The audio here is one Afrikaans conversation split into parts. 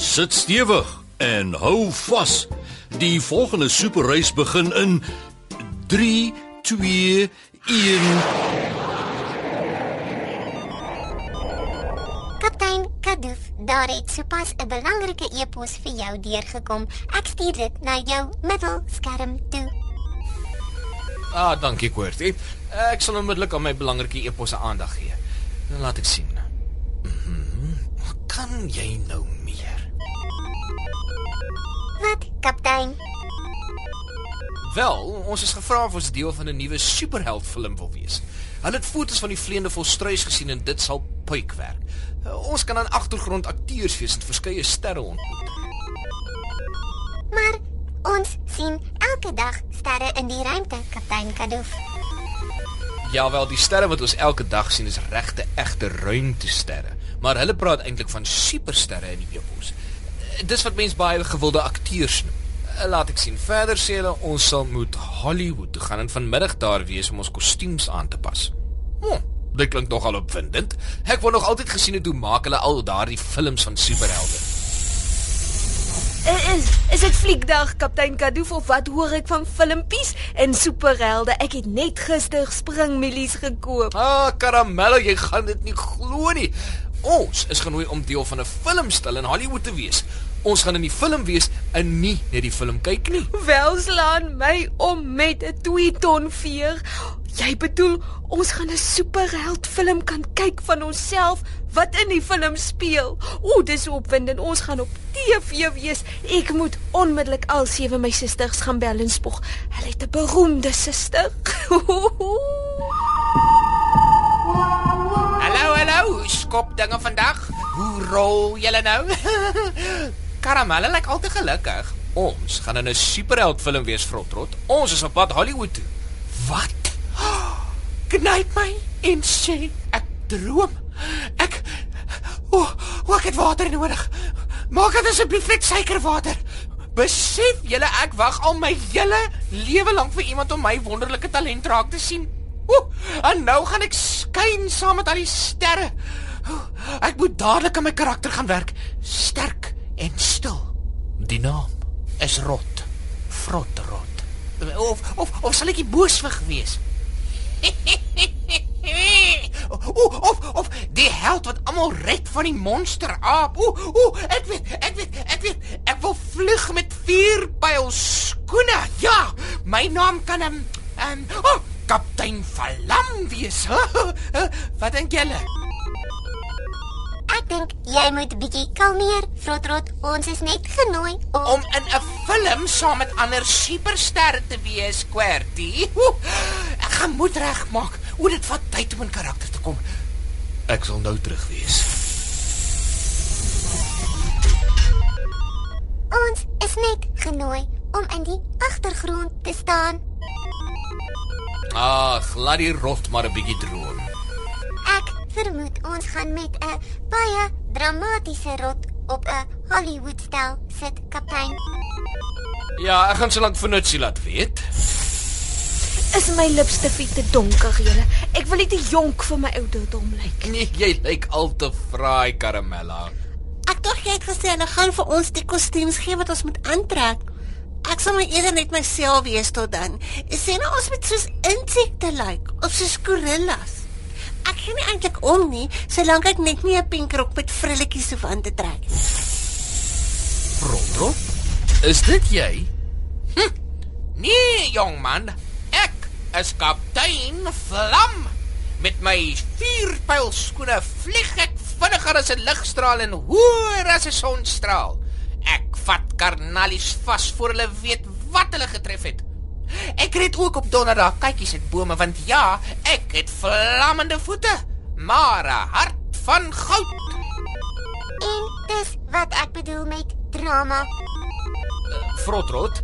Sit stewig en hou vas. Die volgende superreis begin in 3 2 1 Kaptein Kadoof, daar het sopas 'n belangrike e-pos vir jou deurgekom. Ek stuur dit na jou middelskerm toe. Ah, dankie Koortie. Ek sal onmiddellik aan my belangrike eposse aandag gee. Nou laat ek sien. Mhm. Kan jy nou meer? Wat, kaptein? Wel, ons is gevra of ons deel van 'n nuwe superheld film wil wees. Hulle het foto's van die vleiende volstruis gesien en dit sal puik werk. Ons kan aan agtergrond akteurs wees en verskeie sterre ontmoet. Maar ons sien elke dag sterre in die ruimte, kaptein Kadoof. Ja, wel, die sterre wat ons elke dag sien is regte egte ruimtesterre, maar hulle praat eintlik van supersterre in die epos. Dis wat mense baie gewilde akteurs noem. Laat ek sien. Verder sê hulle ons sal moet Hollywood toe gaan en vanmiddag daar wees om ons kostuums aan te pas. Hm, dit klink nogal opwindend. Ek wou nog altyd gesien het hoe maak hulle al daardie films van superhelde. Is is dit fliekdag kaptein Kadoof of wat hoor ek van filmpies en superhelde? Ek het net gister springmielies gekoop. Ah, Karamelle, jy gaan dit nie glo nie. Ons is genooi om deel van 'n filmstil in Hollywood te wees. Ons gaan in die film wees en nie net die film kyk nie. Welslaan my om met 'n 2 ton veer. Jy bedoel ons gaan 'n superheld film kan kyk van onsself wat in die film speel. O, dis opwindend. Ons gaan op TV wees. Ek moet onmiddellik al sewe my susters gaan bel en spog. Hulle het 'n beroemde suster. Hallo, hallo. Skop dinge vandag. Hoe rol julle nou? Karamelle lyk al te gelukkig. Ons gaan in 'n superheld film wees, Frotrot. Ons is op pad Hollywood toe. Wat? Knyp my en sê ek droom. Ek O, oh, ek het water nodig. Maak dit asseblief net suikerwater. Besef julle ek wag al my hele lewe lank vir iemand om my wonderlike talent raak te sien. Ooh, en nou gaan ek skyn saam met al die sterre. Oeh, ek moet dadelik aan my karakter gaan werk. Sterk en stil. Die naam is Rot. Frotrot. Of of of sal ek die booswig wees? Ooh, of of die held wat almal red van die monster aap. Ooh, ooh, ek weet, ek weet, ek weet. Ek wil vlug met vier pyl skoene. Ja, my naam kan hem ehm um, oh, kaptein Verlam wees. wat dink julle? Ek dink jy moet bietjie kalmeer, Frotrot. Ons is net genooi om, Om in 'n film saam met ander supersterre te wees, Querty. Ek gaan moed regmaak. O, dit vat tyd om in karakter te kom. Ek sal nou terug wees. ons is net genooi om in die agtergrond te staan. Ag, laat die rot maar 'n bietjie droom. Vermoed ons gaan met 'n baie dramatiese rot op 'n Hollywood-stel sit, kaptein. Ja, ek gaan so lank vir Nutsie laat weet. Is my lipstifie te donker, julle? Ek wil nie te jonk vir my ouderdom lyk. Nee, jy lyk al te fraai, Karamella. Ek dink jy het gesê hulle gaan vir ons die kostuums gee wat ons moet aantrek. Ek sal maar eerder net myself wees tot dan. Sien nou ons moet soos insekte lyk of soos gorillas. Ek gee nie eintlik om nie, solank ek net nie 'n pink rok met frilletjies hoef aan te trek nie. Rondrop? Is dit jy? Hm. Nee, jong man. Ek is kaptein Vlam. Met my vuurpyl skoene vlieg ek vinniger as 'n ligstraal en hoër as 'n sonstraal. Ek vat karnalies vas voor hulle weet wat hulle getref het. Ek red ook op donderdag kykies uit bome want ja, ek het vlammende voete, maar 'n hart van goud. En dis wat ek bedoel met drama. Frotrot,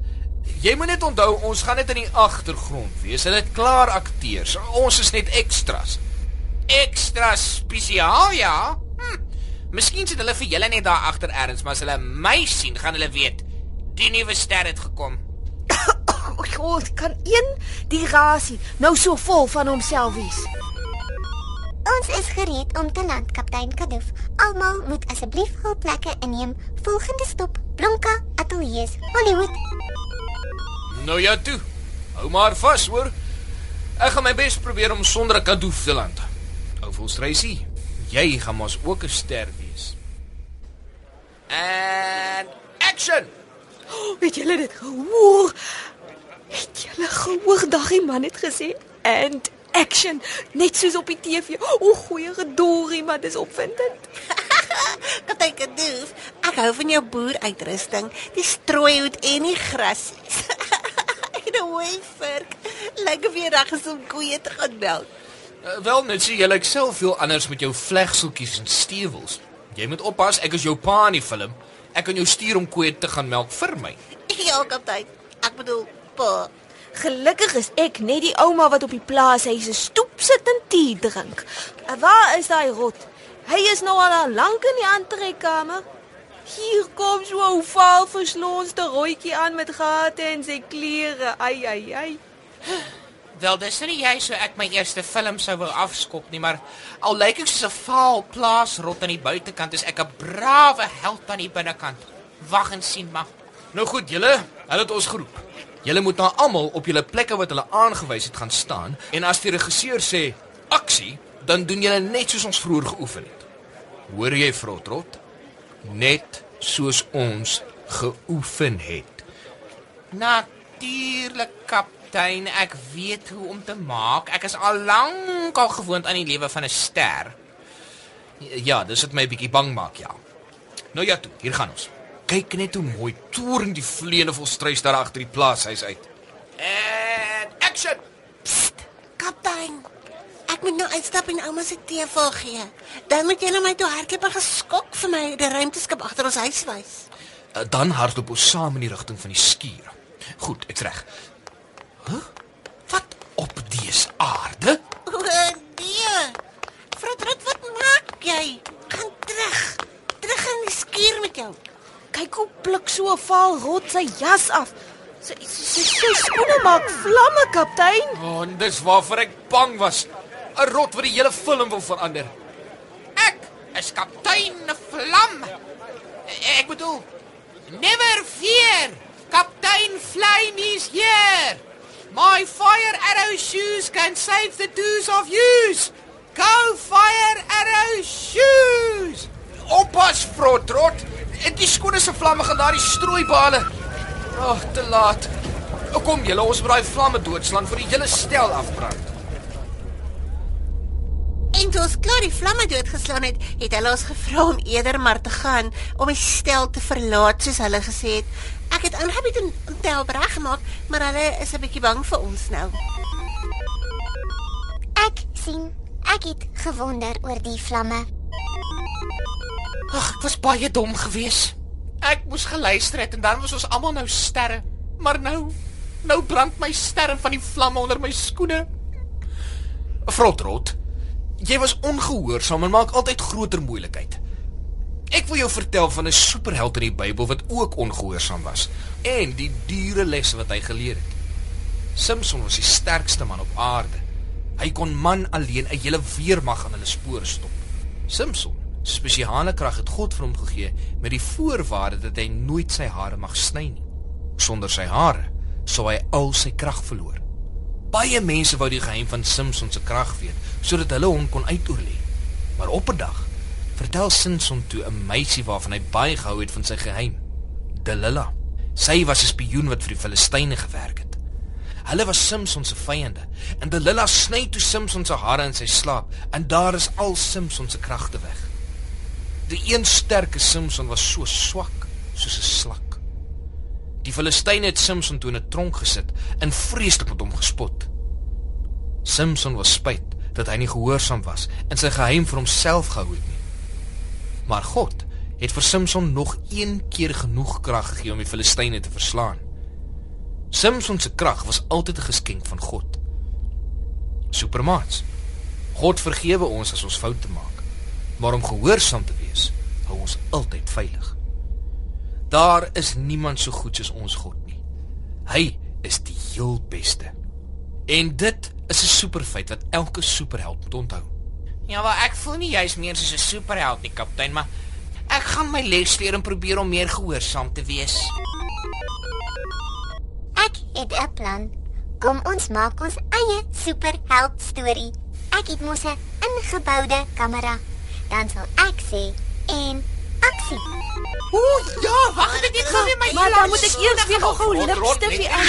jy moet net onthou ons gaan net in die agtergrond wees. Hulle het klaar akteurs. Ons is net extras. Extra spesiaal, ja. Hm. Miskien sit hulle vir julle net daar agter ergens, maar as hulle my sien, gaan hulle weet die nuwe ster het gekom. God, kan een die rasie nou so vol van homself wees? Ons is gereed om te land, kaptein Kadoof. Almal moet asseblief hul plekke inneem. Volgende stop: Blomka Ateljee's, Hollywood. Nou ja toe. Hou maar vas, hoor. Ek gaan my bes probeer om sonder 'n kadoof te land. Ou Volstreisie, jy gaan mos ook 'n ster wees. And action. Oh, het julle dit gehoor? Het julle gehoor daggie man het gesê and action net soos op die TV. O, goeie gedorie, maar dis opwindend. Kaptein Kadoof, ek hou van jou boeruitrusting, die strooihoed en die grasies. en 'n hoëverk. Lyk of jy reg is om koeie te gaan melk. Uh, wel net sê jy lyk self veel anders met jou vlegseltjies en stewels. Jy moet oppas, ek is jou pa in die film. Ek kan jou stuur om koeie te gaan melk vir my. Ja, kaptein. Ek bedoel, pa. Gelukkig is ek net die ouma wat op die plaashuis se stoep sit en tee drink. En waar is daai rot? Hy is nou al lank in die aantrekkamer. Hier kom so 'n vaal verslonsde rooitjie aan met gate in sy klere. Ai ai ai. Wel, dis nie jy so ek my eerste film sou wou afskop nie, maar al lyk ek soos 'n vaal plaasrot aan die buitekant, is ek 'n brawe held aan die binnekant. Wag en sien maar. Nou goed, julle, hulle het ons geroep. Julle moet nou almal op julle plekke wat hulle aangewys het gaan staan en as die regisseur sê aksie, dan doen julle net soos ons vroeër geoefen het. Hoor jy, Frotrot? Net soos ons geoefen het. Natuurlik, kaptein, ek weet hoe om te maak. Ek is al lank al gewoond aan die lewe van 'n ster. Ja, dis wat my 'n bietjie bang maak, ja. Nou ja, toe, hier gaan ons. Kyk net hoe mooi toring die vleene vol struis daar agter die plaashuis uit. En action. Kaptein, ek moet nou uitstap en ouma se tee vol gee. Dan moet julle my toe hardloop en geskok vir my die ruimteskip agter ons huis wys. Uh, Dan hardloop ons saam in die rigting van die skuur. Goed, ek's reg. Huh? Wat op dese aarde? O, nee. Frotrot, wat maak jy? Gaan terug. Terug in die skuur met jou. Kyk hoe vaal rot sy jas af. Sy sy sy skoene maak vlamme, kaptein. Oh, en dis waarvoor ek bang was. 'n Rot wat die hele film wil verander. Ek is kaptein Vlam. Ek bedoel Never fear. Kaptein Flame is here. My fire arrow shoes can save the twos of yous. Go fire arrow shoes. Oppas, Frotrot. Die skoene se vlamme gaan daardie strooibale. Ag, oh, te laat. Kom julle, ons moet daai vlamme doodslaan vir die hele stel afbrand. En toe ons klaar die vlamme doodgeslaan het, het hulle ons gevra om eerder maar te gaan om die stel te verlaat soos hulle gesê het. Ek het aangebied om te help reggemaak, maar hulle is 'n bietjie bang vir ons nou. Ek sien. Ek het gewonder oor die vlamme. Ag, ek was baie dom geweest. Ek moes geluister het en dan was ons almal nou sterre. Maar nou, nou brand my sterre van die vlamme onder my skoene. Frotrot, jy was ongehoorsaam en maak altyd groter moeilikheid. Ek wil jou vertel van 'n superheld in die Bybel wat ook ongehoorsaam was en die dure lesse wat hy geleer het. Samson was die sterkste man op aarde. Hy kon man alleen 'n hele weermag aan hulle spore stop. Samson, spesiale krag het God vir hom gegee met die voorwaarde dat hy nooit sy hare mag sny nie. Sonder sy hare sou hy al sy krag verloor. Baie mense wou die geheim van Samson se krag weet sodat hulle hom kon uitoorlê. Maar op 'n dag vertel Samson toe 'n meisie waarvan hy baie gehou het van sy geheim, Delilah. Sy was 'n spioen wat vir die Filistyne gewerk het. Hulle was Samson se vyande en Delilah sny toe Samson se hare in sy slaap en daar is al Samson se kragte weg. Die een sterke Samson was so swak soos 'n slak. Die Filistyne het Samson toe in 'n tronk gesit en vreeslik met hom gespot. Samson was spyt dat hy nie gehoorsaam was en sy geheim vir homself gehou het nie. Maar God het vir Samson nog een keer genoeg krag gegee om die Filistyne te verslaan. Samson se krag was altyd 'n geskenk van God. Supermaats. God vergewe ons as ons foute maak, maar om gehoorsaam te wees, hou ons altyd veilig. Daar is niemand so goed soos ons God nie. Hy is die heel beste. En dit is 'n superfeit wat elke superheld moet onthou. Ja, wel ek voel nie jy's meer soos 'n superheld nie, kaptein, maar ek gaan my les leer en probeer om meer gehoorsaam te wees. Ek het 'n plan. Kom ons maak ons eie superheld storie. Ek het mos 'n ingeboude kamera. Dan sal ek sê en aksie. Ooh, ja, wag net ek gou weer my Maar dan moet ek eers weer gou-gou Rot, rot, ligstiffie net. aan.